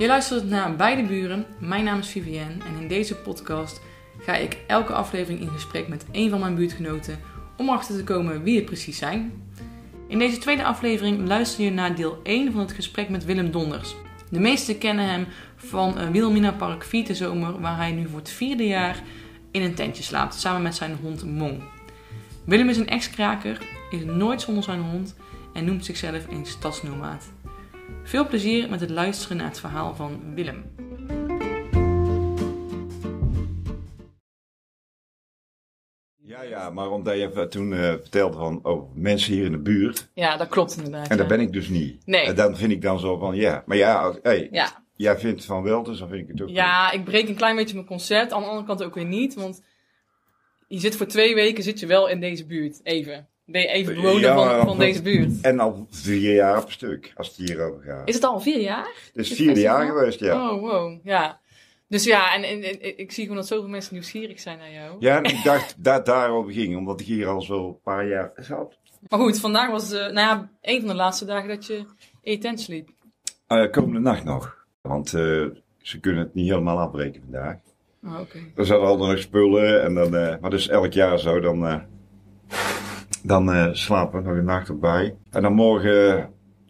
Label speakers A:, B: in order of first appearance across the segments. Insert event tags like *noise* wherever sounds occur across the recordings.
A: Je luistert naar Beide Buren. Mijn naam is Vivienne en in deze podcast ga ik elke aflevering in gesprek met een van mijn buurtgenoten om achter te komen wie het precies zijn. In deze tweede aflevering luister je naar deel 1 van het gesprek met Willem Donders. De meesten kennen hem van uh, Wilhelmina Park Zomer, waar hij nu voor het vierde jaar in een tentje slaapt, samen met zijn hond Mong. Willem is een ex-kraker, is nooit zonder zijn hond en noemt zichzelf een stadsnomaat. Veel plezier met het luisteren naar het verhaal van Willem.
B: Ja, ja, maar omdat je toen uh, vertelde van oh, mensen hier in de buurt.
A: Ja, dat klopt inderdaad.
B: En
A: ja.
B: dat ben ik dus niet.
A: Nee.
B: En dan vind ik dan zo van ja. Maar ja, hey,
A: Ja,
B: jij vindt van wel, dus dan vind ik het ook.
A: ja, ik breek een klein beetje mijn concept. Aan de andere kant ook weer niet, want je zit voor twee weken zit je wel in deze buurt. Even. Ben je even bewoner
B: Ja,
A: van, deze buurt.
B: En al vier jaar op stuk, als het hierover gaat.
A: Is het al vier jaar?
B: Het is vierde jaar geweest, ja.
A: Oh, wow. Ja. Dus ja, en, en, en ik zie gewoon dat zoveel mensen nieuwsgierig zijn naar jou.
B: Ja, en ik dacht dat het daarover ging, omdat ik hier al zo een paar jaar zat.
A: Maar goed, vandaag was eh nou ja, een van de laatste dagen dat je in je tent sliep.
B: Eh, komende nacht nog. Want eh, ze kunnen het niet helemaal afbreken vandaag.
A: Oh, oké.
B: Er zaten altijd nog spullen. En dan, maar dus elk jaar zo, dan, dan eh, slapen we nog een nacht erbij. En dan morgen, eh,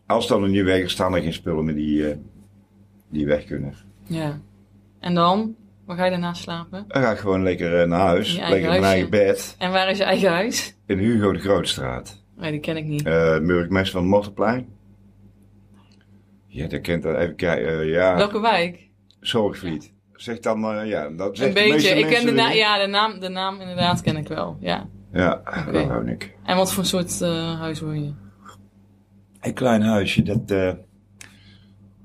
B: als dan er niet weg is, staan er geen spullen meer die, eh, die weg kunnen.
A: Ja. En dan? Waar ga je daarna slapen?
B: Dan ga ik gewoon lekker naar huis. Lekker in mijn eigen bed.
A: En waar is je eigen huis?
B: In Hugo de Grootstraat.
A: Nee, die ken ik niet.
B: Burgemeester van het Mortelplein. Ja, dat kent dat. Even kijken. ja,
A: Welke wijk?
B: Zorgvliet. Zeg dan, ja, dat
A: Een
B: zegt de meeste
A: beetje. Ik ken de, na ja, de, naam, de naam inderdaad ken ik wel. Ja.
B: Ja,
A: Oké.
B: daar woon ik.
A: En wat voor soort eh, huis woon je?
B: Een klein huisje, dat eh,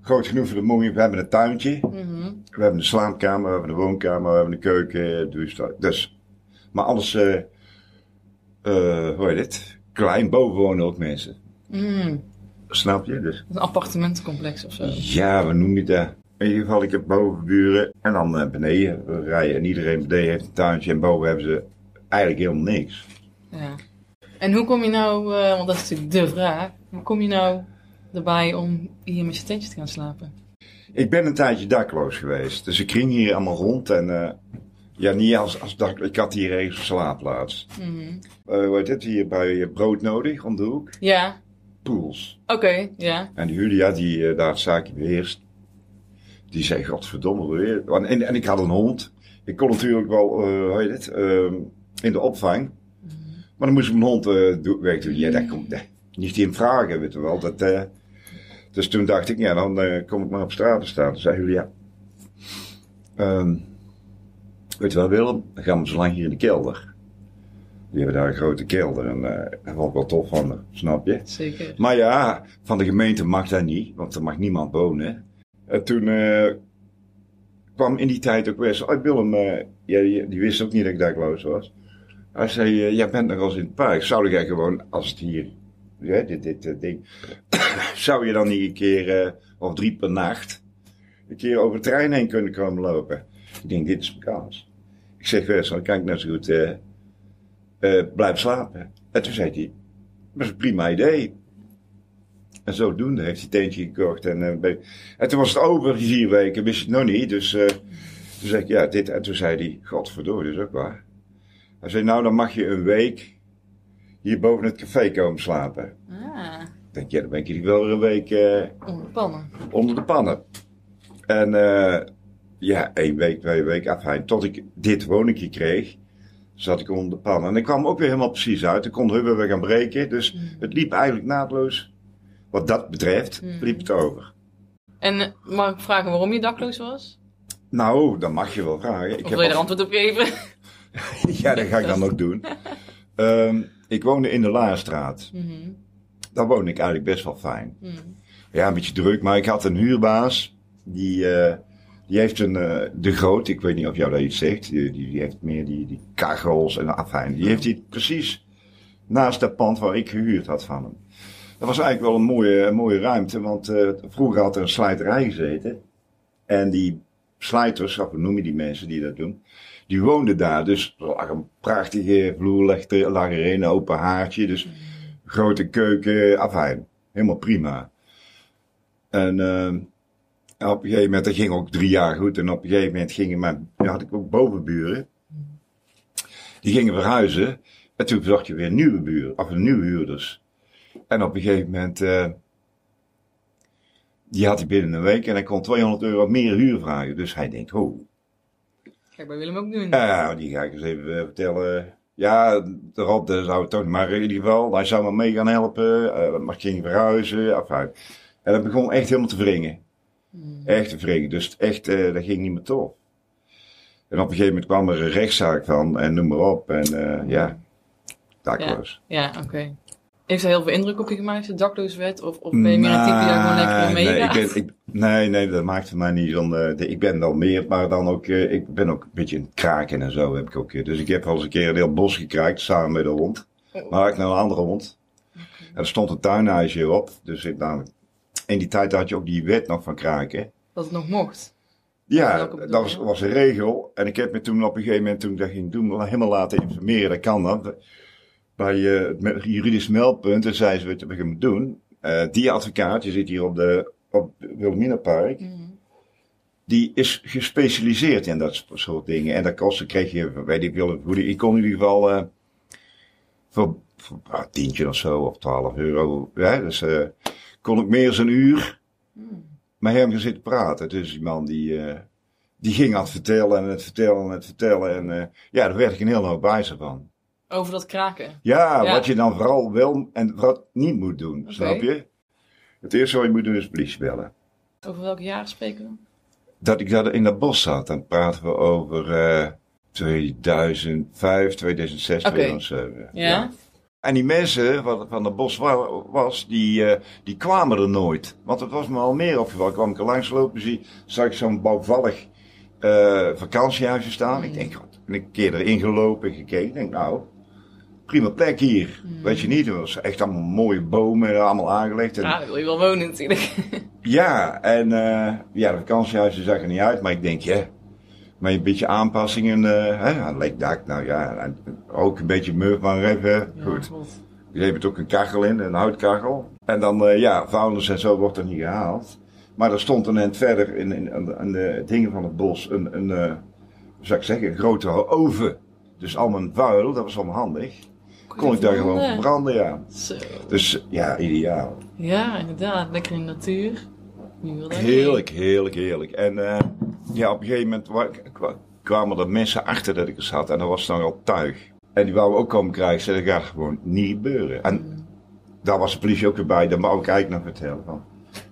B: groot genoeg voor de mongie. We hebben een tuintje,
A: Mhm.
B: we hebben een slaapkamer, we hebben een woonkamer, we hebben een keuken, dus, dus. Maar alles, eh eh, hoe heet het? Klein, boven wonen ook mensen.
A: Mm.
B: Snap je? Dus
A: Een appartementencomplex of zo.
B: ja, we noemen het dat? In ieder geval, ik heb bovenburen en dan beneden we rijden. En iedereen beneden heeft een tuintje en boven hebben ze eigenlijk helemaal niks.
A: Ja. En hoe kom je nou, eh, want dat is natuurlijk de vraag, hoe kom je nou erbij om hier met je tentje te gaan slapen?
B: Ik ben een tijdje dakloos geweest. Dus ik ging hier allemaal rond en eh, ja, niet als, als dak, ik had hier ergens een slaapplaats.
A: Mhm.
B: Eh hoe heet het hier bij brood nodig om de hoek?
A: Ja,
B: Pools.
A: oké, ja.
B: En Julia, die daar het zaakje beheerst, die zei: Godverdomme weer. Want- En, en ik had een hond. Ik kon natuurlijk wel, hoe heet het, ehm, in de opvang. Maar dan moest ik mijn hond eh do- weg doen. Ja, dat komt niet in vragen, weet je wel. Dat, eh, dus toen dacht ik, ja, dan eh, kom ik maar op straat te staan. Toen zei Julia: ehm, Weet je wel, Willem, dan gaan we zo lang hier in de kelder. Die hebben daar een grote kelder en eh dat wel tof van, snap je?
A: Zeker.
B: Maar ja, van de gemeente mag dat niet, want er mag niemand wonen. En toen eh, kwam in die tijd ook weer zo, oh Willem, eh, jij- die wist ook niet dat ik dakloos was. Hij zei, eh, jij bent nog eens in het park, zou jij gewoon, als het hier, dit, dit eh, ding, *coughs* zou je dan niet een keer, eh, of drie per nacht, een keer over het terrein heen kunnen komen lopen? Ik denk, dit is mijn kans. Ik zeg, dan kan ik net zo goed eh, blijven slapen. En toen zei hij, dat is een prima idee. En zodoende heeft hij teentje gekocht. En, ben- en toen was het over, vier weken, wist ik nog niet. Dus toen zei ik, ja, dit. En toen zei hij, godverdomme, dat is ook waar. Hij zei, nou, dan mag je een week hier boven het café komen slapen.
A: Ah,
B: Ik denk, ja, dan ben ik hier wel weer een week eh,
A: onder de pannen.
B: onder de pannen. En eh, ja, één week, twee weken afijn. Tot ik dit woningje kreeg, zat ik onder de pannen. En ik kwam ook weer helemaal precies uit. Ik kon hubben weer gaan breken. Dus
A: Mm.
B: het liep eigenlijk naadloos. Wat dat betreft,
A: Mm.
B: liep het over.
A: En eh, mag ik vragen waarom je dakloos was?
B: Nou, dan mag je wel vragen. Ik
A: Of wil je er antwoord op geven? *laughs*
B: Ja, dat ga ik dan ook doen. Ehm, ik woonde in de Laarstraat.
A: Mhm,
B: Daar woonde ik eigenlijk best wel fijn.
A: mhm.
B: Ja, een beetje druk, maar ik had een huurbaas. Die, eh, die heeft een, eh, de groot, ik weet niet of jou dat iets zegt. Die, die, die heeft meer die, die kachels en afijn. Die heeft hij precies naast dat pand waar ik gehuurd had van hem. Dat was eigenlijk wel een mooie, een mooie ruimte, want eh, vroeger had er een slijterij gezeten. En die slijters, of hoe noem je die mensen die dat doen, die woonden daar. Dus er een prachtige vloer, lag een open haartje, dus grote keuken, afijn. Helemaal prima. En En op een gegeven moment, dat ging ook drie jaar goed. En op een gegeven moment gingen mijn, had ik ook bovenburen. Die gingen verhuizen. En toen zocht je weer nieuwe buren, of nieuwe huurders. En op een gegeven moment, eh, die had hij binnen een week en hij kon 200 euro meer huur vragen. Dus hij denkt, oh,
A: Kijk, bij Willem ook doen.
B: ja, die ga ik eens even eh, vertellen. Ja, de Rob dat zou het toch. Maar in ieder geval, hij zou me mee gaan helpen. maar ik ging verhuizen. En dat begon echt helemaal te wringen. Echt te wringen. Dus echt, eh, dat ging niet meer tof. En op een gegeven moment kwam er een rechtszaak van. En noem maar op. En ja, dakloos.
A: Ja, oké. Heeft dat heel veel indruk op je gemaakt als je dakloos werd? Of, of ben je meer een type die daar gewoon lekker in
B: nee, ik ben, ik, nee, nee, dat maakt voor mij niet zo'n... eh, de- ik ben wel meer, maar dan ook... eh, ik ben ook een beetje een kraken en zo heb ik ook. eh, dus ik heb wel eens een keer een heel bos gekraakt, samen met een hond.
A: Oh.
B: Maar ik naar een andere hond. En er stond een tuinhuisje op. Dus ik, nou, in die tijd had je ook die wet nog van kraken.
A: Dat het nog mocht.
B: Ja, dat was, was een regel. En ik heb me toen op een gegeven moment, toen ik dat ging doen, helemaal laten informeren. Dat kan dan. Bij het juridisch meldpunt, en zei ze wat je moet doen. Die advocaat, je zit hier op de op Wilhelminapark, die is gespecialiseerd in dat soort dingen. En dat kostte, kreeg je, weet ik die- ik kon in ieder geval eh, voor, voor ah, tientje of zo, of 12 euro. Ja, dus eh, kon ik meer dan een uur met hem gaan zitten praten. Dus die man die, eh, die ging aan het vertellen en het vertellen en het vertellen. En ja, daar werd ik een heel hoop wijzer van.
A: Over dat kraken.
B: Ja,
A: Ja.
B: wat je dan vooral wel en wat niet moet doen, snap je? Het eerste wat je moet doen is politie bellen.
A: Over welke jaren spreken we?
B: Dat ik daar in dat bos zat, dan praten we over eh 2005, 2006,
A: Oké.
B: 2007.
A: Ja?
B: En die mensen wat van het bos wa- was, die, eh, die kwamen er nooit. Want het was me al meer opgevallen. kwam ik er langs lopen, zie, zag ik zo'n bouwvallig eh, vakantiehuisje staan. Ik denk, god, en een keer erin gelopen, gekeken. Ik denk, nou, prima plek hier. Weet je niet, het was echt allemaal mooie bomen, allemaal aangelegd. En,
A: Ja, daar wil je wel wonen natuurlijk. *laughs*
B: ja, en eh, ja, de vakantiehuizen zag er niet uit, maar ik denk, ja, maar een beetje aanpassingen, eh hè, aan lekdak, nou ja, ook een beetje murf, maar even, goed. Je hebt ook een kachel in, een houtkachel. En dan, eh, ja, vuilnis en zo wordt er niet gehaald. Maar er stond een eind verder in, in, aan de- dingen van het bos een, een zou ik zeggen, een grote oven. Dus al mijn vuil, dat was allemaal handig. Kon ik daar gewoon
A: verbranden.
B: ja.
A: Zo.
B: Dus ja, ideaal.
A: Ja, inderdaad. Lekker in de natuur.
B: Heerlijk, heerlijk, heerlijk. En eh, ja, op een gegeven moment wa- kwa- kwamen er mensen achter dat ik er zat. En dat was dan al tuig. En die wouden ook komen krijgen. Ze dat gaat gewoon niet gebeuren. En daar was de politie ook weer bij. Dat wou ik eigenlijk nog vertellen. Van.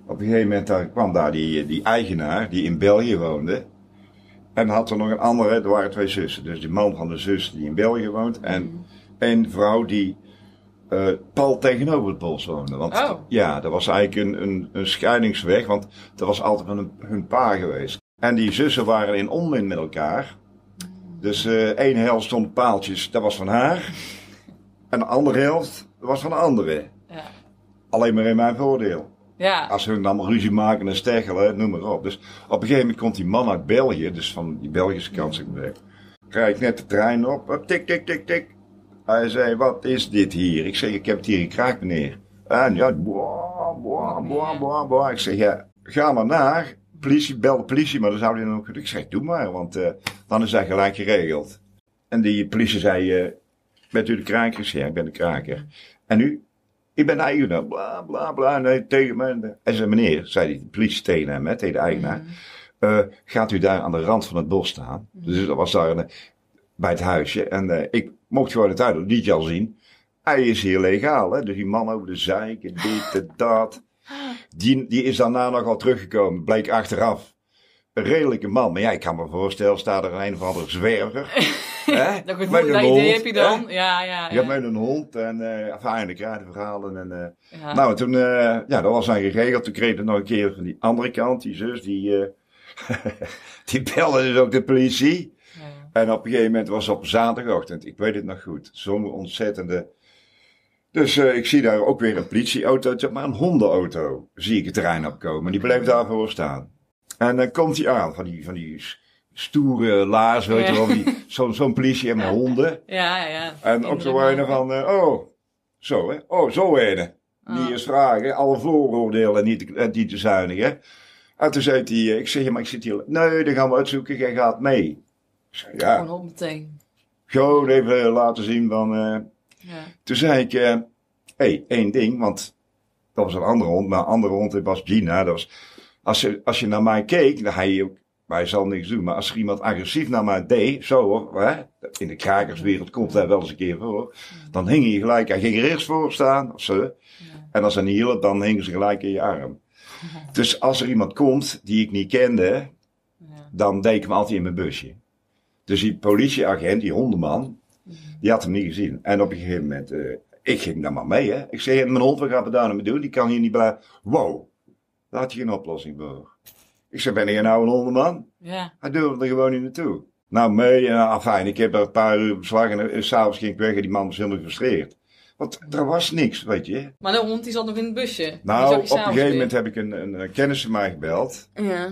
B: Op een gegeven moment daar kwam daar die, die eigenaar, die in België woonde. En had er nog een andere, er waren twee zussen. Dus die man van de zus die in België woont. En een vrouw die eh pal tegenover het bos woonde. Want
A: Oh.
B: ja, dat was eigenlijk een, een, een scheidingsweg. Want dat was altijd hun, hun pa geweest. En die zussen waren in onmin met elkaar. Dus eh één helft stond paaltjes, dat was van haar. En de andere helft, was van de andere.
A: Ja.
B: Alleen maar in mijn voordeel.
A: Ja.
B: Als hun dan ruzie maken en steggelen, noem maar op. Dus op een gegeven moment komt die man uit België, dus van die Belgische kant, zeg maar. Krijg ik net de trein op, tik, tik, tik, tik. Hij zei, wat is dit hier? Ik zeg, ik heb het hier gekraakt, meneer. En ja, boah, boah, boah, boah, boah. Ik zeg, ja, ga maar naar. Politie, bel de politie, maar dan zou hij dan ook... Ik zeg, doe maar, want eh, dan is dat gelijk geregeld. En die politie zei, eh, bent u de kraker? Ik zei, ja, ik ben de kraker. En u? Ik ben de eigenaar, bla bla bla. Nee, tegen me. En zei, meneer, zei die politie tegen hem, hè, tegen de eigenaar. eh, gaat u daar aan de rand van het bos staan? Dus dat was daar een, bij het huisje. En eh, ik mocht gewoon het liet je al zien. Hij is hier legaal, hè. Dus die man over de zeiken, dit en dat. Die, die is daarna nogal teruggekomen, bleek achteraf. Een redelijke man. Maar ja, ik kan me voorstellen, staat er een of andere zwerver. *laughs* hè,
A: Dat,
B: met een
A: idee heb je dan.
B: hè.
A: Ja, ja,
B: Je
A: ja.
B: hebt met een hond en uh, fijn, ik krijg de verhalen. En, eh,
A: Ja.
B: Nou, en toen, eh, ja, dat was dan geregeld. Toen kreeg ik nog een keer van die andere kant, die zus, die, eh, *laughs* die belde dus ook de politie. En op een gegeven moment was het op zaterdagochtend, ik weet het nog goed, zo'n ontzettende. Dus eh, ik zie daar ook weer een politieauto, maar een hondenauto, zie ik het terrein opkomen. Die bleef daarvoor staan. En dan komt hij aan, van die, van die stoere laars, weet je wel, die- zo'n zo'n politie en honden.
A: Ja, ja.
B: En ook zo een van, eh, oh, zo hè, oh, zo.
A: Ah.
B: Niet eens vragen, alle vooroordelen niet, te- eh, niet te zuinigen. En toen zei hij, ik zeg, ja, maar ik zit hier. Nee, dan gaan we uitzoeken, jij gaat mee. Ja,
A: Gewoon op meteen.
B: gewoon even laten zien van... eh,
A: Ja.
B: Toen zei ik, hé, hey, één ding, want dat was een andere hond, maar een andere hond was Gina. Dat was, als, je, als je naar mij keek, dan hij ook, wij zal niks doen, maar als er iemand agressief naar mij deed, zo hoor, hè, in de krakerswereld komt dat wel eens een keer voor, dan hing je gelijk, hij ging eerst voor staan, of zo,
A: Ja.
B: en als hij niet hielp, dan hingen ze gelijk in je arm. *laughs* Dus als er iemand komt die ik niet kende,
A: Ja.
B: dan deed ik hem altijd in mijn busje. Dus die politieagent, die hondenman, die had hem niet gezien. En op een gegeven moment, eh, ik ging daar maar mee, hè. Ik zei, mijn hond, wat gaan we daar nou mee doen? Die kan hier niet blijven. Wow, daar had je geen oplossing voor. Ik zei, ben je nou een hondenman?
A: Ja.
B: Hij durfde er gewoon niet naartoe. Nou, mee, en uh, fijn, ik heb er een paar uur beslagen en uh, s'avonds ging ik weg en die man was helemaal gefrustreerd. Want er was niks, weet je.
A: Maar de hond die zat nog in het busje.
B: Nou, op een gegeven moment heb ik een, een, een kennis van mij gebeld.
A: Ja.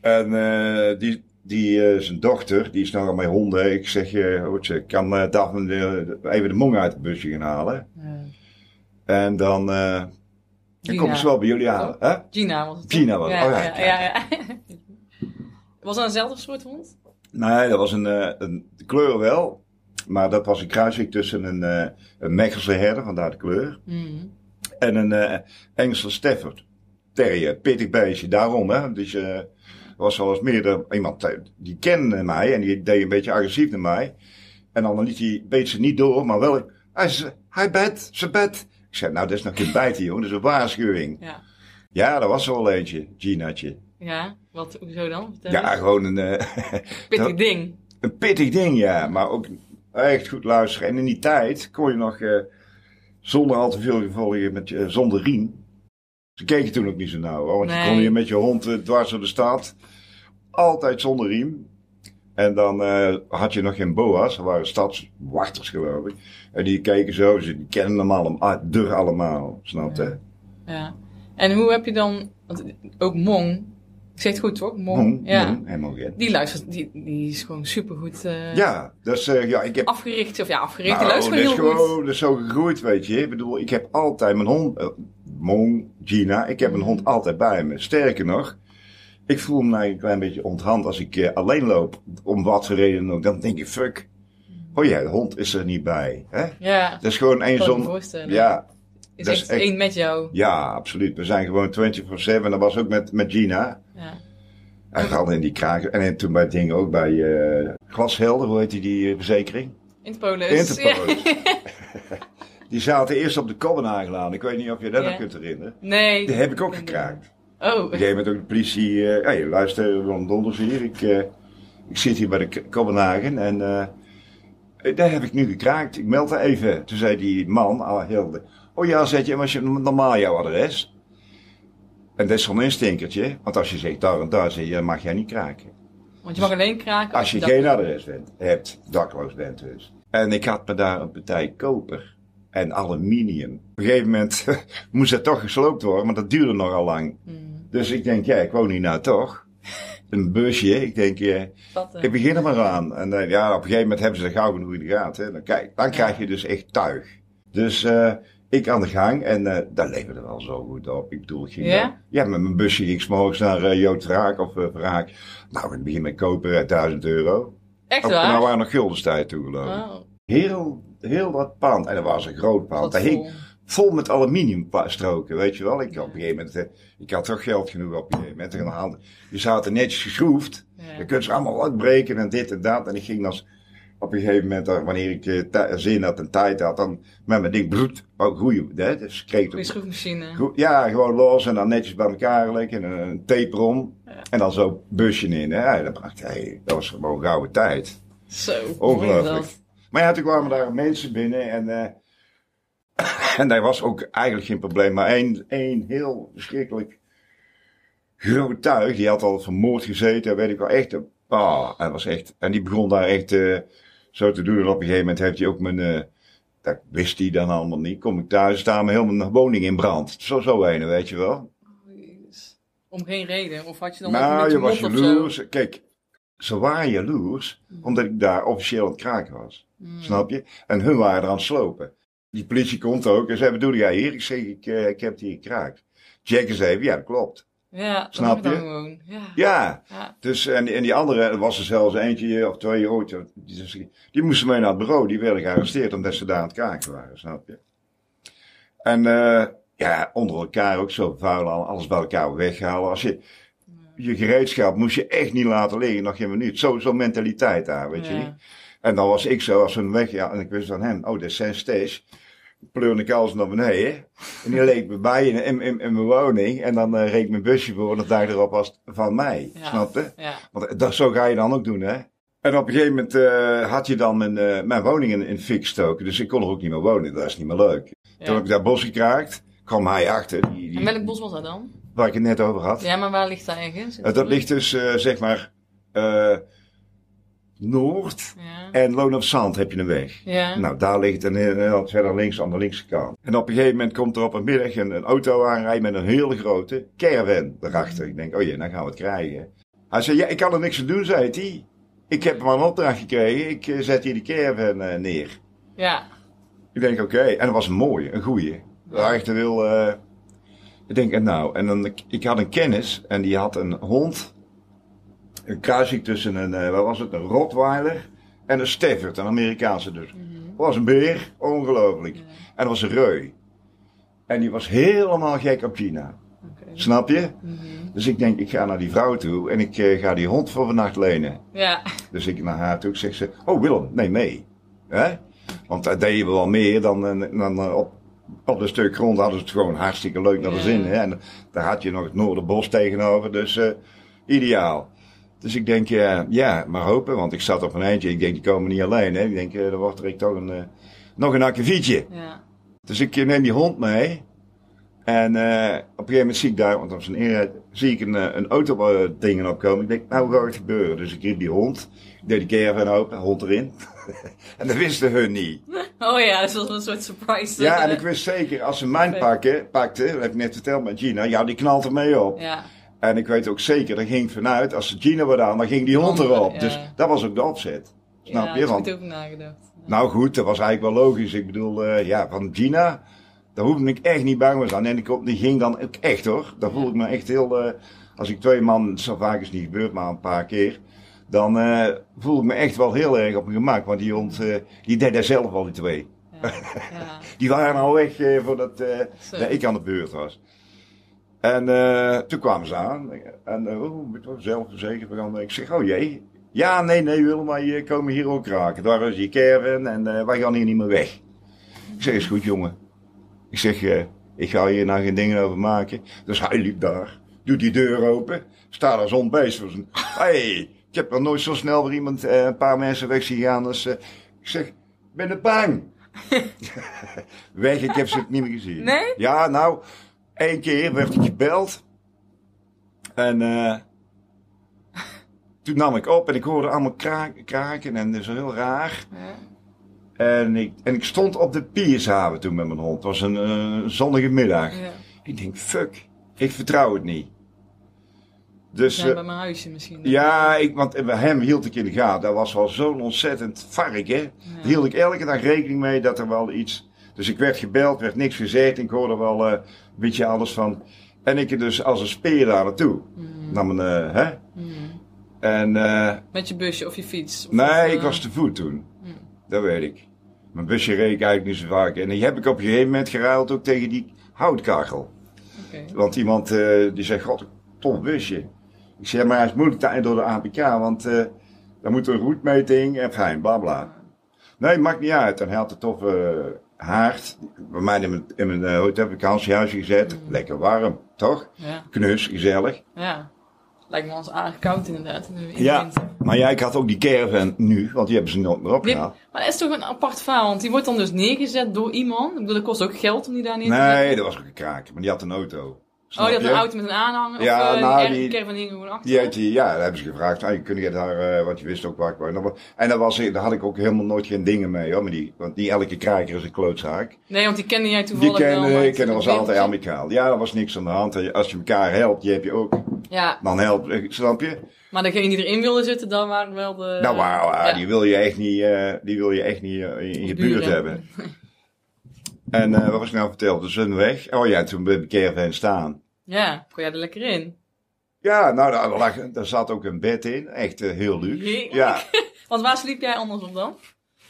B: En eh, die, die eh, zijn dochter, die is nogal met honden. Ik zeg, eh hoortje, kan uh, Daphne de- de- even de mong uit het busje gaan halen.
A: Ja.
B: En dan, dan komen ze wel bij jullie halen. Hè?
A: Gina was het.
B: Gina was-
A: ja,
B: oh ja,
A: ja, ja, ja. *laughs* Was dat eenzelfde soort hond?
B: Nee, dat was een, een de kleur wel. Maar dat was een kruising tussen een, een Mechelse herder, vandaar de kleur.
A: Mhm.
B: En een Engelse Stafford. Terrier, pittig beestje, daarom hè. Dus was wel eens meer iemand eh, die kende mij en die deed een beetje agressief naar mij. En dan liet hij, beet ze niet door, maar wel, hij zei, hij bijt, ze bijt. Ik zei, nou dat is nog geen bijten jongen, dat is een waarschuwing.
A: Ja.
B: Ja, dat was er wel eentje, Ginaatje.
A: Ja, wat, hoezo dan? Vertel
B: Ja,
A: eens.
B: gewoon een, eh, *laughs*
A: Pittig ding.
B: een pittig ding, ja. Maar ook echt goed luisteren. En in die tijd kon je nog eh, zonder al te veel gevolgen, met, zonder riem. Ze keken toen ook niet zo nauw, hoor, want
A: Nee.
B: je kon hier met je hond eh, dwars door de stad. Altijd zonder riem. En dan eh, had je nog geen boa's, dat waren stadswachters geloof ik. En die keken zo, ze die kennen hem allemaal, deur allemaal, snap je?
A: Ja. En hoe heb je dan, want ook Mong, ik zeg het goed toch? Mong.
B: Mong,
A: ja.
B: mong, helemaal geen.
A: Die luistert, die, die is gewoon supergoed eh
B: Ja, dus eh, ja, ik heb
A: afgericht. Of ja, afgericht,
B: Nou,
A: die luistert gewoon heel goed.
B: gewoon dat is zo gegroeid, weet je. Ik bedoel, ik heb altijd mijn hond, Mong, Gina, ik heb mijn hond altijd bij me. Sterker nog, ik voel me eigenlijk een klein beetje onthand als ik eh, alleen loop, om wat voor reden dan ook. Dan denk ik, fuck, oh ja, de hond is er niet bij. Hè?
A: Ja,
B: Dat is gewoon één zon. Ja,
A: is
B: dat is
A: echt één met jou.
B: ja, absoluut. We zijn gewoon 24-7. Dat was ook met, met Gina.
A: Ja.
B: En vooral in die kraken. En toen bij dingen ook bij eh, Glashelder, hoe heet die, die eh, verzekering?
A: Interpolis.
B: Interpolis.
A: Ja. *laughs*
B: Die zaten eerst op de Kobbenhagelaan. Ik weet niet of je dat nog kunt herinneren.
A: Nee.
B: Die heb ik ook gekraakt.
A: Oh.
B: Op een gegeven moment ook de politie. eh hey, luister, Ron Donders hier. Ik, eh, ik zit hier bij de Kopenhagen en eh, daar heb ik nu gekraakt. Ik meld er even. Toen zei die man, ah, Hilde. Oh ja, zet je, was je normaal jouw adres? En dat is een stinkertje. Want als je zegt daar en daar, zeg je, mag jij niet kraken.
A: Want je mag alleen kraken
B: Als je geen adres bent, hebt, dakloos bent dus. En ik had me daar een partij koper en aluminium. Op een gegeven moment *laughs* moest dat toch gesloopt worden, maar dat duurde nogal lang.
A: Hmm,
B: Dus ik denk, ja, ik woon hier nou toch. *laughs* Een busje, ik denk, eh,
A: eh,
B: ik begin er maar aan. En eh, ja, op een gegeven moment hebben ze er gauw genoeg in de gaten. hè. Dan, kijk, dan krijg je dus echt tuig. Dus eh, ik aan de gang en eh dat leverde wel zo goed op. Ik bedoel, ik ging
A: Ja?
B: met mijn busje ging ik morgens naar eh, Jood Vraak of uh, Vraak. Nou, in het begin met koper eh, 1000 euro.
A: Echt
B: Ook,
A: waar?
B: nou waren nog geloof ik.
A: Oh,
B: Heel, heel wat pand. En dat was een groot pand. Dat hing
A: vol.
B: met aluminiumstroken, weet je wel. Ik, op een gegeven moment, eh, ik had toch geld genoeg op een gegeven moment. En dan die zaten netjes geschroefd.
A: Ja.
B: Dan kun je ze allemaal uitbreken en dit en dat. En ik ging dan op een gegeven moment, eh, wanneer ik eh, zin had en tijd had, dan met mijn ding, broed, ook groeien. Hè? Dus kreeg
A: Goeie schroefmachine.
B: Goed, ja, gewoon los en dan netjes bij elkaar leggen en een tape.
A: Ja.
B: En dan zo busje in. Hè? Dat, bracht, hey, dat was gewoon gouden tijd.
A: Zo.
B: Ongelooflijk. Maar ja, toen kwamen daar mensen binnen en, eh *coughs* en daar was ook eigenlijk geen probleem. Maar één, één heel verschrikkelijk groot tuig, die had al vermoord gezeten, weet ik wel, echt. Ah, hij was echt, en die begon daar echt eh, zo te doen. En op een gegeven moment heeft hij ook mijn, eh, dat wist hij dan allemaal niet. Kom ik thuis, staan mijn hele mijn woning in brand. Zo, zo een, weet je wel.
A: Oh. Om geen reden? Of had je dan
B: nou, je
A: een
B: was
A: beetje of zo?
B: jaloers. Kijk, ze waren jaloers, omdat ik daar officieel aan het kraken was.
A: Hmm.
B: Snap je? En hun waren er aan het slopen. Die politie komt ook en zei, doe jij hier? Ik zeg, ik, eh, ik heb hier gekraakt. Check eens even, ja dat klopt.
A: Ja,
B: Snap je?
A: gewoon. Ja.
B: Ja,
A: Ja.
B: dus en, en die andere, er was er zelfs eentje of twee ooit, die, die moesten mee naar het bureau, die werden gearresteerd omdat ze daar aan het kaken waren, snap je? En eh, ja, onder elkaar ook zo vuil, alles bij elkaar weghalen. Als je, je gereedschap moest je echt niet laten liggen, nog geen minuut. Zo- Zo'n mentaliteit daar, weet je niet? En dan was ik zo, als hem weg, ja, en ik wist van hem, oh, dat is zijn steeds. Pleurde ik alles naar beneden. En die leek me bij in, in, in, in mijn woning. En dan eh, reed mijn busje voor en de dag erop was van mij.
A: Ja.
B: Snap je?
A: Ja.
B: Want dat, zo ga je dan ook doen, hè? En op een gegeven moment eh, had je dan mijn, eh, mijn woning in, in fik gestoken. Dus ik kon er ook niet meer wonen. Dat is niet meer leuk. Toen heb ik dat bos gekraakt. kwam hij achter. Die,
A: En
B: die,
A: welk bos was dat dan?
B: Waar ik het net over had.
A: Ja, maar waar ligt dat ergens?
B: Eh, dat ligt dus, eh, zeg maar, eh, noord
A: Ja.
B: en Loon op Zand heb je een weg.
A: Ja.
B: Nou, daar ligt een, een, verder links aan de linkse kant. En op een gegeven moment komt er op een middag een, een auto aanrijden met een hele grote caravan erachter. Ik denk, oh jee, dan gaan we het krijgen. Hij zei, ja, ik kan er niks aan doen, zei hij. Ik heb maar een opdracht gekregen, ik zet hier de caravan neer.
A: Ja.
B: Ik denk, oké. En dat was een mooie, een goeie. Waar echt wil. eh ik denk, en nou, en dan, ik, had een kennis en die had een hond. Een kruising tussen een, eh, wat was het, een Rottweiler en een Stafford, een Amerikaanse dus. Dat was een beer, ongelooflijk.
A: Ja.
B: En dat was een reu. En die was helemaal gek op.
A: Oké.
B: Snap je?
A: Mhm.
B: Dus ik denk, ik ga naar die vrouw toe en ik eh, ga die hond voor vannacht lenen.
A: Ja.
B: Dus ik naar haar toe, ik zeg ze, oh Willem, neem mee. Hè? Want daar deden we wel meer dan, eh, dan eh, op, op een stuk grond hadden ze het gewoon hartstikke leuk naar de
A: Ja.
B: zin. Hè? En daar had je nog het Noorderbos tegenover, dus eh, ideaal. Dus ik denk, eh, ja, maar hopen, want ik zat op een eindje. Ik denk, die komen niet alleen. Hè? Ik denk, eh, er wordt er toch een, eh, nog een akkefietje.
A: Ja.
B: Dus ik eh, neem die hond mee. En eh, op een gegeven moment zie ik daar, want op zijn inrijd, zie ik een, eh, een auto eh, dingen opkomen. Ik denk, nou hoe gaat het gebeuren? Dus ik riep die hond. Ik deed de caravan open, hond erin. *laughs* en dat wisten hun niet.
A: Oh ja, dat was een soort surprise.
B: Ja, en ik wist zeker, als ze mijn pakken, pakte, dat heb ik net verteld met Gina, ja, die knalt er mee op.
A: Ja.
B: En ik weet ook zeker, er ging vanuit, als ze Gina wat aan, dan ging die hond erop.
A: Ja.
B: Dus dat was ook de opzet. Snap
A: ja,
B: je?
A: ik
B: Want
A: heb ook nagedacht. Ja.
B: Nou goed, dat was eigenlijk wel logisch. Ik bedoel, eh, ja, van Gina, daar hoefde ik echt niet bang voor aan. En ik, die ging dan ook echt hoor. Daar voel ik me echt heel, eh, als ik twee man, zo vaak is niet gebeurd, maar een paar keer. Dan eh, voel ik me echt wel heel erg op mijn gemak. Want die hond, eh, die deed daar zelf al die twee.
A: Ja. ja. *laughs*
B: Die waren al weg voordat ik aan de beurt was. En toen kwamen ze aan. En uh, oh, ik was zelfverzekerd. We gaan- Ik zeg, oh jee. Ja, nee, nee Willem, maar je komen hier ook raken. Daar is je caravan en wij gaan hier niet meer weg. Ik zeg, is goed jongen. Ik zeg, eh, ik ga hier nou geen dingen over maken. Dus hij liep daar. Doet die deur open. Staat als onbeest zijn... Hey, ik heb nog nooit zo snel weer iemand, eh, een paar mensen weg zien gaan. Dus eh, ik zeg, ik ben er bang. *laughs* Weg, ik heb ze niet meer gezien.
A: Nee?
B: Ja, nou, één keer werd ik gebeld. En toen nam ik op en ik hoorde allemaal kraken, kraken en dat is heel raar.
A: Ja.
B: En ik, en ik stond op de Piershaven toen met mijn hond. Het was een eh, zonnige middag.
A: Ja.
B: Ik denk, fuck, ik vertrouw het niet. Dus eh,
A: bij mijn huisje misschien.
B: ja, ik, want bij hem hield ik in de gaten. Dat was wel zo'n ontzettend vark, hè. Daar hield ik elke dag rekening mee dat er wel iets... Dus ik werd gebeld, werd niks gezegd. Ik hoorde wel eh, een beetje alles van... En ik dus als een speer daar naartoe.
A: Mm.
B: Een, eh, hè.
A: Mm.
B: En
A: Met je busje of je fiets? Of
B: nee,
A: of,
B: ik was te voet toen.
A: Mm.
B: Dat weet ik. Mijn busje reed ik eigenlijk niet zo vaak. En die heb ik op een gegeven moment geruild ook tegen die houtkachel. Want iemand eh, die zegt, god, tof busje. Ik zeg, maar het is moeilijk door de APK, want eh dan moet er een roetmeting en fijn, bla bla. Nee, maakt niet uit. En hij had een toffe eh, haard. Bij mij in mijn, in mijn hotel vakantiehuisje gezet. Lekker warm, toch?
A: Ja.
B: Knus, gezellig.
A: ja. Lijkt me ons aardig koud inderdaad. In de, in de
B: Ja,
A: winter.
B: Maar ja, ik had ook die caravan nu, want die hebben ze nooit meer
A: Die-
B: opgehaald.
A: maar dat is toch een apart verhaal, want die wordt dan dus neergezet door iemand. Ik bedoel, dat kost ook geld om die daar neer te zetten.
B: Nee, dat was ook een kraak, maar die had een auto.
A: Oh, die had een auto met een aanhanger?
B: Ja,
A: of uh,
B: nou,
A: die...
B: die-
A: caravan hing gewoon achter?
B: Die had die, ja, daar hebben ze gevraagd. Hey, kun je daar, eh, want je wist ook waar ik woonde. En daar, was, daar had ik ook helemaal nooit geen dingen mee, hoor. Maar die, want niet elke kraker is een klootzaak.
A: Nee, want die kende jij
B: Die
A: toevallig wel.
B: kennen,
A: maar
B: ik ken
A: het
B: was
A: is een
B: altijd amicaal. Ja, er was niks aan de hand. Als je elkaar helpt, die heb je ook.
A: Ja,
B: Dan helpt, eh, snap je?
A: Maar degene die erin wilde zitten, dan waren wel de...
B: nou, wauw, ah,
A: ja.
B: die wil je echt niet, eh, die wil je echt niet eh, in je buurt hebben. En eh, wat was ik nou verteld? Dus een weg. Oh ja, toen bleef de caravan staan.
A: Ja, kon jij er lekker in?
B: Ja, nou, daar, lag, daar zat ook een bed in. Echt heel luxe. Ja, *laughs*
A: Want waar sliep jij anders op dan?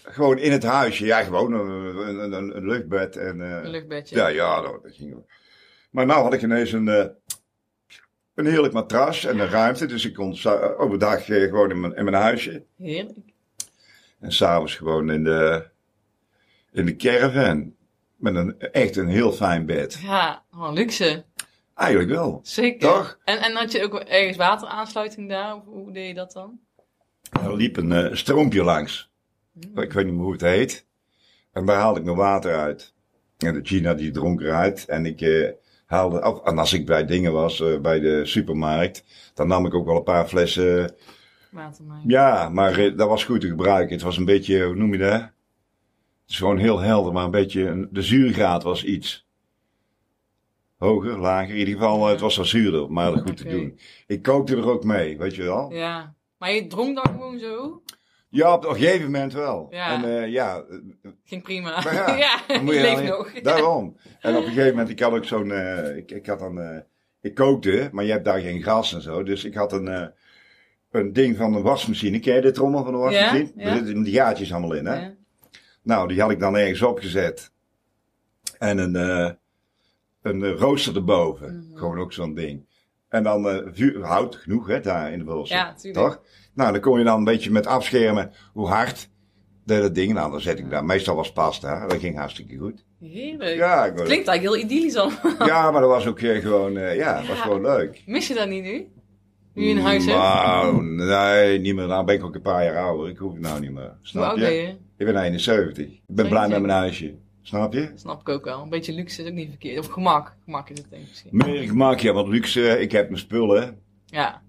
B: gewoon in het huisje. Ja, gewoon een, een, luchtbed. En,
A: Een luchtbedje.
B: Ja, ja, dat, dat ging. Maar nou had ik ineens een, een heerlijk matras en een ruimte. Dus ik kon za- overdag eh, gewoon in mijn, in mijn huisje.
A: Heerlijk.
B: En s'avonds gewoon in de, in de caravan. Met een, echt een heel fijn bed.
A: Ja, gewoon luxe.
B: Eigenlijk wel.
A: Zeker.
B: Toch?
A: En, en had je ook ergens wateraansluiting daar? Hoe deed je dat dan?
B: Er liep een eh, stroompje langs. Ik weet niet meer hoe het heet. En daar haalde ik mijn water uit. En de Gina die dronk eruit. En ik eh, haalde. En als ik bij dingen was, eh, bij de supermarkt, dan nam ik ook wel een paar flessen.
A: Water maar.
B: Ja, maar eh, dat was goed te gebruiken. Het was een beetje, hoe noem je dat? Het is gewoon heel helder, maar een beetje, een- de zuurgraad was iets. Hoger, lager. In ieder geval, eh, het was wel zuurder, maar goed te doen. Ik kookte er ook mee, weet je wel?
A: Ja. Maar je dronk dan gewoon zo?
B: Ja, op een gegeven moment wel.
A: Ja.
B: En eh, ja,
A: Ging prima.
B: Maar ja, *laughs*
A: ja,
B: wel-
A: nog. *laughs*
B: Daarom. En op een gegeven moment, ik had ook zo'n, eh, ik, ik had dan, eh, ik kookte, maar je hebt daar geen gas en zo. Dus ik had een, een ding van een wasmachine. Ken je de trommel van de wasmachine?
A: Ja, ja.
B: Daar zitten die gaatjes allemaal in, hè? Nou, die had ik dan ergens opgezet. En een, een rooster erboven.
A: Mhm.
B: Gewoon ook zo'n ding. En dan eh, vuur, hout genoeg, hè, daar in de bossen.
A: Ja, tuurlijk.
B: Toch? Nou, dan kon je dan een beetje met afschermen hoe hard dat dat ding. Nou, dan zet ik daar. Meestal was pasta. Dat ging hartstikke goed.
A: Heerlijk.
B: Ja, ik
A: Klinkt eigenlijk heel idyllisch al. *laughs*
B: ja, maar dat was ook eh, gewoon, eh, ja, was
A: Ja.
B: gewoon leuk.
A: Mis je dat niet nu? Nu je een huis hebt?
B: Nou, *laughs* nee, niet meer. Nou ben ik ook een paar jaar ouder. Ik hoef het nou niet meer.
A: Hoe
B: Snap
A: oud
B: je?
A: ben je?
B: Ik ben 71. Ik ben blij met
A: 71.
B: mijn huisje. Snap je?
A: Snap ik ook wel. Een beetje luxe is ook niet verkeerd. Of gemak. Gemak is het denk ik misschien.
B: Meer gemak, ja, wat luxe. Ik heb mijn spullen.
A: Ja.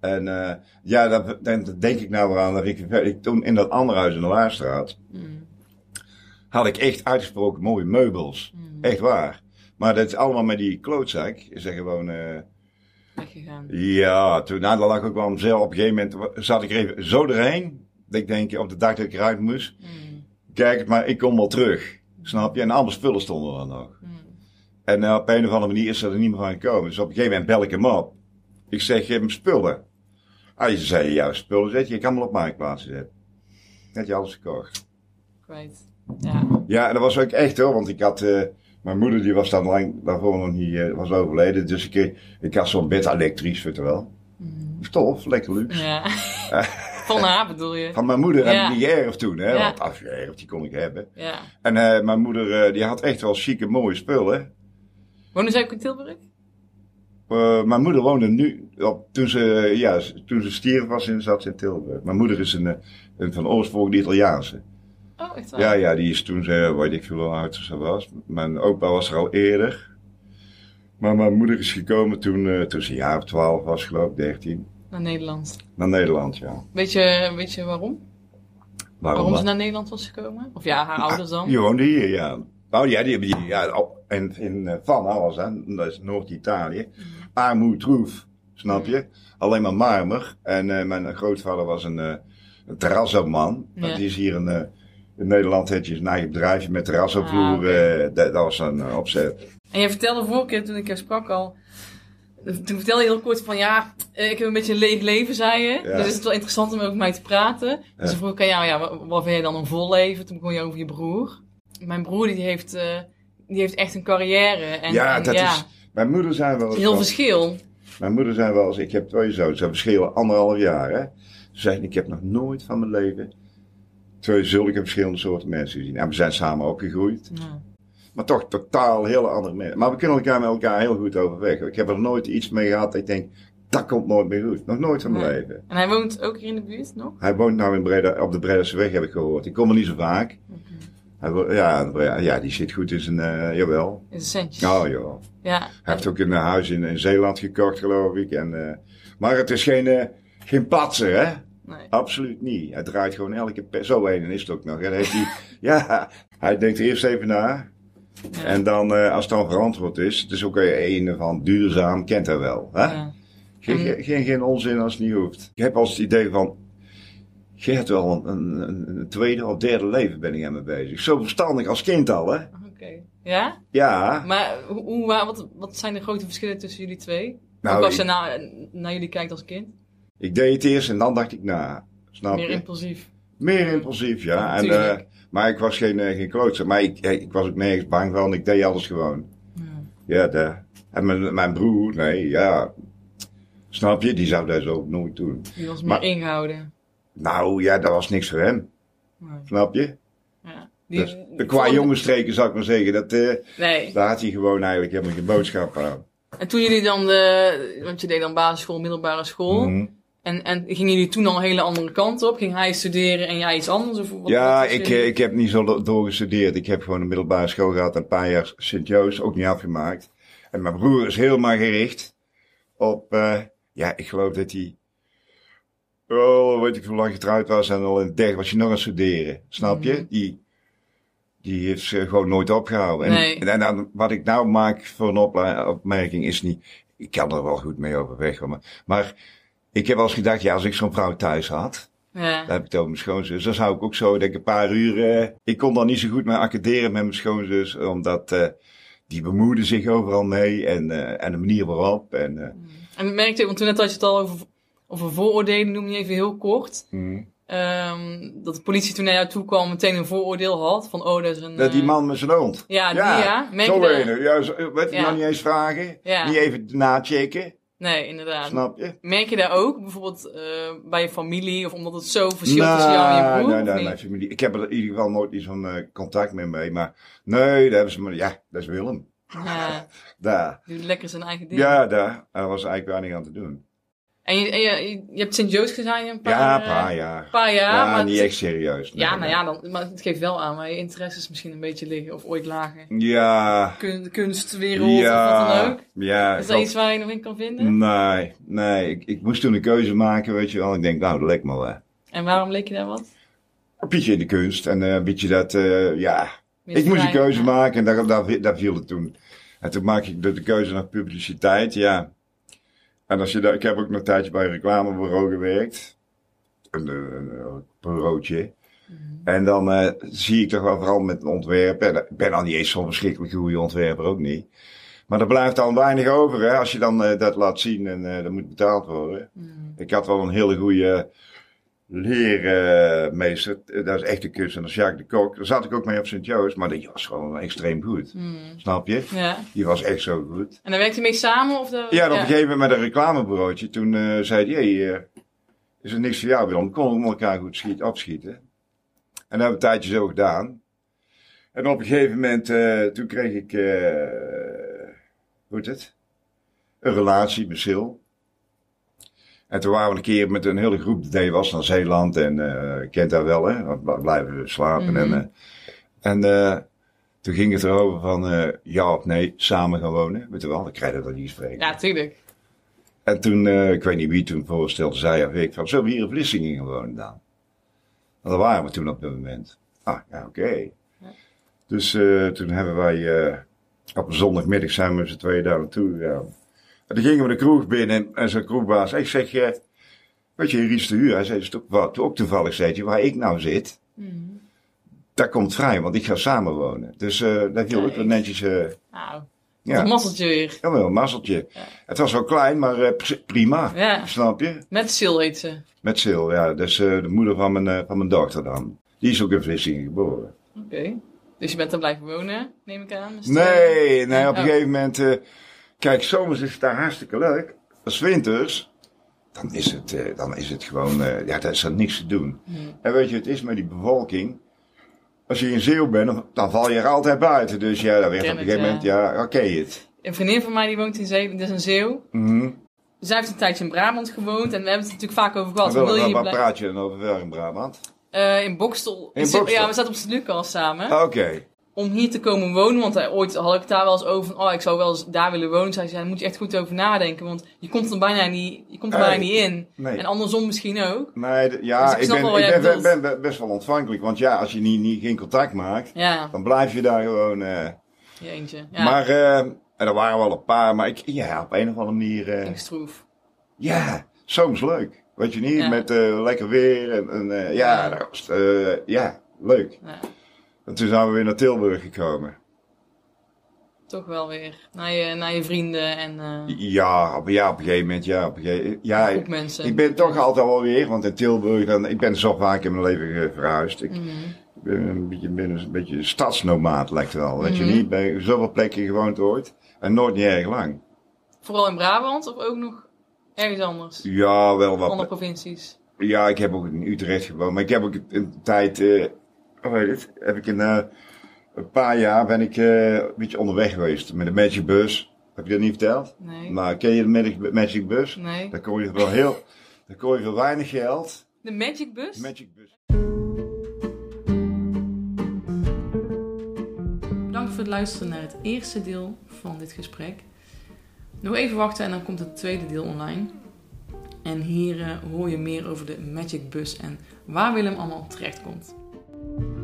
B: En eh, ja, dat, denk ik nou weer aan. Dat ik, ik, toen in dat andere huis in de Laarstraat
A: Mm.
B: had ik echt uitgesproken mooie meubels.
A: Mm.
B: Echt waar. Maar dat is allemaal met die klootzak. Is er gewoon... eh,
A: Weggegaan.
B: Ja, toen, nou, dat lag ook wel zelf. Op een gegeven moment zat ik er even zo erheen. Dat ik denk, op de dag dat ik eruit moest.
A: Mm.
B: Kijk het maar, ik kom wel terug. Snap je? En alle spullen stonden er nog.
A: Mm.
B: En eh, op een of andere manier is er niet meer van gekomen. Dus op een gegeven moment bel ik hem op. Ik zeg, je hebt mijn spullen. Ah, je zei, ja, spullen zet je, je kan me op marktplaats zetten. Had je alles gekocht.
A: Kwijt. Ja.
B: Ja, en dat was ook echt hoor, want ik had, eh, mijn moeder die was dan lang daarvoor nog niet, eh, was overleden. Dus ik, kreeg- ik had zo'n bed elektrisch, weet je wel.
A: Mm.
B: Stof, lekker luxe.
A: Ja. *laughs* Van haar bedoel je?
B: Van mijn moeder
A: Ja.
B: ik die geërfd toen, hè.
A: Ja.
B: Want als geërfd, die kon ik hebben.
A: Ja.
B: En eh, mijn moeder, eh, die had echt wel chique, mooie spullen.
A: Wonen zij ook in Tilburg?
B: Eh, mijn moeder woonde nu, op, toen, ze, ja, toen ze stierf was, in, zat ze in Tilburg. Mijn moeder is een, eh, een van oorsprong de Italiaanse.
A: Oh, echt waar?
B: Ja, ja, die is toen ze, weet ik veel hoe oud ze was. Mijn opa was er al eerder. Maar mijn moeder is gekomen toen, eh, toen ze een jaar of twaalf was, geloof ik, dertien.
A: Naar Nederland.
B: Naar Nederland, ja.
A: Weet je, weet je waarom? Waarom ze naar Nederland was gekomen? Of ja, haar ouders dan?
B: Die woonde hier, ja. Nou ja, die hebben die, ja, in, in eh, Van alles, hè. Dat is Noord-Italië. Armoedroef, snap je? Alleen maar marmer. En eh, mijn grootvader was een, eh een.
A: Ja.
B: Die is hier een, eh, in Nederland had je een eigen bedrijfje met terrazzovloer.
A: Ah,
B: dat, dat was een opzet.
A: En jij vertelde vorige keer toen ik jou sprak al. Toen vertelde je heel kort van ja, ik heb een beetje een leeg leven, zei je.
B: Ja.
A: Dus is het wel interessant om over mij te praten. Dus
B: Ja.
A: vroeg ik aan jou, ja, wat, wat vind je dan een vol leven? Toen begon je over je broer. Mijn broer die heeft, eh, die heeft echt een carrière. En,
B: ja,
A: en
B: dat
A: ja,
B: is... Mijn moeder zei wel eens...
A: heel verschil.
B: Mijn moeder zei wel eens, ik heb twee zoons, ze verschillen anderhalf jaar. Hè? Ze zei, ik heb nog nooit van mijn leven twee zulke verschillende soorten mensen gezien. En we zijn samen opgegroeid.
A: Ja.
B: Maar toch totaal hele andere mensen. Maar we kunnen elkaar met elkaar heel goed overweg. Ik heb er nooit iets mee gehad dat ik denk, dat komt nooit meer goed. Nog nooit van mijn
A: Nee.
B: leven.
A: En hij woont ook hier in de buurt nog?
B: Hij woont nou in Breda, op de Bredase weg, heb ik gehoord. Ik kom er niet zo vaak. Ja, ja, die zit goed in zijn, eh, jawel.
A: In de centjes.
B: Oh joh.
A: Ja.
B: Hij heeft ook een eh, huis in, in Zeeland gekocht, geloof ik. En, eh, maar het is geen, geen patser, hè?
A: Nee.
B: Absoluut niet. Hij draait gewoon elke... pe- Zo een is het ook nog. Dan heeft hij, *laughs* ja, hij denkt eerst even na.
A: Ja.
B: En dan, als het dan verantwoord is, het is ook een van duurzaam, kent hij wel. Hè?
A: Ja.
B: Geen, geen, geen onzin als het niet hoeft. Ik heb als het idee van, je hebt wel een, een, een tweede of derde leven ben ik aan me bezig. Zo verstandig als kind al, hè?
A: Oké. Ja?
B: Ja,
A: Maar hoe, hoe, wa- wat, wat zijn de grote verschillen tussen jullie twee?
B: Nou,
A: Ook als je naar, naar jullie kijkt als kind.
B: ik deed het eerst en dan dacht ik na. Snap
A: Meer
B: je?
A: impulsief.
B: Meer impulsief, ja. En, eh, maar ik was geen, eh, geen klootzak. Maar ik, eh, ik was ook nergens bang van. Ik deed alles gewoon.
A: Ja.
B: Ja, de, en mijn, mijn broer, nee, ja. Snap je? Die zou dat zo nooit doen.
A: Die was meer
B: Maar-
A: ingehouden.
B: Nou, ja, dat was niks voor hem.
A: Nee.
B: Snap je?
A: Ja. Die,
B: Dus, qua jongenstreken zou ik maar zeggen. Dat, eh,
A: Nee.
B: daar had hij gewoon eigenlijk helemaal geen boodschap aan.
A: En toen jullie dan de, want je deed dan basisschool, middelbare school.
B: Mhm.
A: En, en gingen jullie toen al een hele andere kant op? Ging hij studeren en jij iets anders? Of wat,
B: Ja, ik, eh, ik heb niet zo do- doorgestudeerd. Ik heb gewoon een middelbare school gehad, een paar jaar Sint-Joost, ook niet afgemaakt. En mijn broer is helemaal gericht op, eh, ja, ik geloof dat hij, oh, weet ik hoe lang getrouwd was en al in het derde was hij nog aan het studeren. Snap je?
A: Mhm.
B: Die, die heeft ze gewoon nooit opgehouden. En,
A: Nee.
B: en, dan, wat ik nou maak voor een opmerking is niet, ik kan er wel goed mee overweg. Maar, maar ik heb wel eens gedacht, ja, als ik zo'n vrouw thuis had,
A: Ja.
B: daar heb ik het over mijn schoonzus. Dan zou ik ook zo, denk ik, een paar uur... eh, ik kon dan niet zo goed mee accorderen met mijn schoonzus. Omdat eh, die bemoeide zich overal mee. En, eh, en de manier waarop. En, eh,
A: En merkte, want toen net had je het al over, over vooroordelen, noem je even heel kort.
B: mm.
A: Ehm, dat de politie toen naar jou toe kwam meteen een vooroordeel had. Van, oh, dat is een...
B: Dat die
A: eh,
B: man met zijn hond.
A: Ja, die ja. Merk
B: zo. Ja, zo, weet je
A: Ja.
B: nog niet eens vragen.
A: Ja.
B: Niet even nachecken.
A: Nee, inderdaad.
B: Snap je?
A: Merk je daar ook, bijvoorbeeld eh, bij je familie, of omdat het zo verschilt tussen jou en je broer?
B: nee,
A: of
B: nee, mijn familie. Ik heb er in ieder geval nooit iets van eh, contact meer mee. Maar nee, daar hebben ze me... Ja, dat is Willem.
A: Ja, *laughs*
B: Daar.
A: die doet lekker zijn eigen ding.
B: Ja, daar. Er was eigenlijk weinig aan te doen.
A: En je, je, je hebt Sint-Joost gezien een paar,
B: ja, een
A: eh,
B: paar jaar.
A: paar jaar.
B: Ja,
A: maar
B: niet echt serieus. nee,
A: Ja, nou ja, dan, maar het geeft wel aan waar je interesses misschien een beetje liggen, of ooit lagen.
B: Ja.
A: Kun, kunstwereld, of wat
B: Ja.
A: dan ook.
B: Ja.
A: Is dat iets waar je nog in kan vinden?
B: Nee, nee. Ik, ik moest toen een keuze maken, weet je wel. Ik denk, nou, dat lijkt me wel.
A: En waarom leek je daar wat?
B: Een beetje in de kunst. En eh, een beetje dat, eh, ja. Ik moest een keuze maken en daar, daar, daar viel het toen. En toen maak ik de, de keuze naar publiciteit, ja. En als je daar, ik heb ook nog een tijdje bij een reclamebureau gewerkt. Een, een, een bureautje.
A: Mhm.
B: En dan eh, zie ik toch wel vooral met ontwerpen. En ik ben al niet eens zo'n verschrikkelijk goede ontwerper, ook niet. Maar er blijft dan weinig over, hè, als je dan eh, dat laat zien en eh dat moet betaald worden.
A: Mhm.
B: Ik had wel een hele goede leermeester. dat is echt een kunstenaar, Jacques de Kok. Daar zat ik ook mee op Sint-Joost, maar die was gewoon extreem goed.
A: Mhm.
B: Snap je?
A: Ja.
B: Die was echt zo goed.
A: En daar werkte je mee samen? Of de...
B: Ja, en op een gegeven moment met een reclamebureautje. Toen eh, zei hij, hey, eh, is er niks voor jou, Willem? Konden we elkaar goed schiet, opschieten? En dat hebben we een tijdje zo gedaan. En op een gegeven moment, eh, toen kreeg ik, hoe heet het? Een relatie met Sil. En toen waren we een keer met een hele groep, de D was naar Zeeland en eh je kent daar wel, hè? Want we blijven slapen.
A: Mhm.
B: En, eh, en eh, toen ging het erover van ja ja of nee, samen gaan wonen. Weet je wel, dan krijg je dat niet spreken.
A: Ja, tuurlijk.
B: En toen, eh, ik weet niet wie toen voorstelde, zei of ik van, zullen we hier in Vlissingen gaan wonen dan? En daar waren we toen op dat moment. Ah, ja, oké.
A: Ja.
B: Dus eh, toen hebben wij, eh, op een zondagmiddag zijn we met z'n tweeën daar naartoe gegaan. En toen gingen we de kroeg binnen en, zo'n kroegbaas, ik zeg, eh, weet je, Ries de Huur, hij zei, wat, ook toevallig, zei hij, waar ik nou zit,
A: Mhm.
B: daar komt vrij, want ik ga samen wonen. Dus eh dat viel ook wel
A: Kijk.
B: netjes, eh,
A: Nou,
B: ja,
A: een mazzeltje weer.
B: ja, wel een mazzeltje.
A: Ja.
B: Het was wel klein, maar eh, pri- prima,
A: Ja,
B: snap je?
A: met Sil heet ze.
B: Met Sil, ja. Dus eh, de moeder van mijn, eh, van mijn dochter dan. Die is ook in Vlissingen geboren.
A: Oké. Dus je bent daar blijven wonen, neem ik aan? Dus
B: Nee, nee, op een
A: Oh.
B: gegeven moment... kijk, zomers is het daar hartstikke leuk. Als winters, dan is het, eh, dan is het gewoon... eh, ja, daar is er niks te doen.
A: Mhm.
B: En weet je, het is met die bevolking... Als je in Zeeuw bent, dan- val je er altijd buiten. Dus ja, dan werd op een gegeven moment... Ja, oké het.
A: Een vriendin van mij die woont in Zeeland, dat is een Zeeuw.
B: Mhm.
A: Zij heeft een tijdje in Brabant gewoond en we hebben het natuurlijk vaak over gehad. Wil je blij-
B: praat je dan over wel in Brabant?
A: Eh, in Bokstel.
B: In Bokstel?
A: Ja, we zaten op Sint Lucas samen.
B: Oké.
A: Om hier te komen wonen, want eh, ooit had ik daar wel eens over van, oh, ik zou wel eens daar willen wonen. Zij zei, daar moet je echt goed over nadenken, want je komt er bijna niet, je komt er
B: Nee.
A: bijna niet in.
B: Nee.
A: En andersom misschien ook.
B: Nee, ja,
A: Dus ik
B: ben, ik
A: jij
B: ben,
A: bedoelt.
B: ben, ben best wel ontvankelijk. Want ja, als je niet, niet, geen contact maakt,
A: Ja,
B: dan blijf je daar gewoon... eh,
A: je eentje. Ja,
B: Maar, eh, en er waren wel een paar, maar ik, ja, op een of andere manier,
A: ik stroef.
B: ja, soms leuk. Weet je niet,
A: Ja.
B: met lekker weer en, en ja,
A: Ja.
B: dat was, ja, leuk.
A: Ja.
B: En toen zijn we weer naar Tilburg gekomen.
A: toch wel weer naar je, naar je vrienden en eh
B: Ja, op, ja, op een gegeven moment, ja. Op een gegeven, ja,
A: groep mensen.
B: ik ben toch altijd wel weer, want in Tilburg, dan, ik ben zo vaak in mijn leven verhuisd. Ik
A: Mhm.
B: ben een beetje, ben een beetje een stadsnomaat, lijkt het wel. Weet je
A: Mhm.
B: niet, bij zoveel plekken gewoond ooit. En nooit niet erg lang.
A: Vooral in Brabant of ook nog ergens anders?
B: Ja, wel wat.
A: Andere provincies.
B: Ja, ik heb ook in Utrecht gewoond. Maar ik heb ook een tijd, eh hoe heet het? Heb ik een, eh, een paar jaar ben ik eh, een beetje onderweg geweest met de Magic Bus. Heb je dat niet verteld?
A: Nee.
B: Maar ken je de Magic, Magic Bus?
A: Nee.
B: Dan kon je wel heel, dan kon je voor weinig geld.
A: De Magic Bus?
B: Magic Bus.
A: Bedankt voor het luisteren naar het eerste deel van dit gesprek. Nog even wachten en dan komt het tweede deel online. En hier eh, hoor je meer over de Magic Bus en waar Willem allemaal terecht komt. Thank you.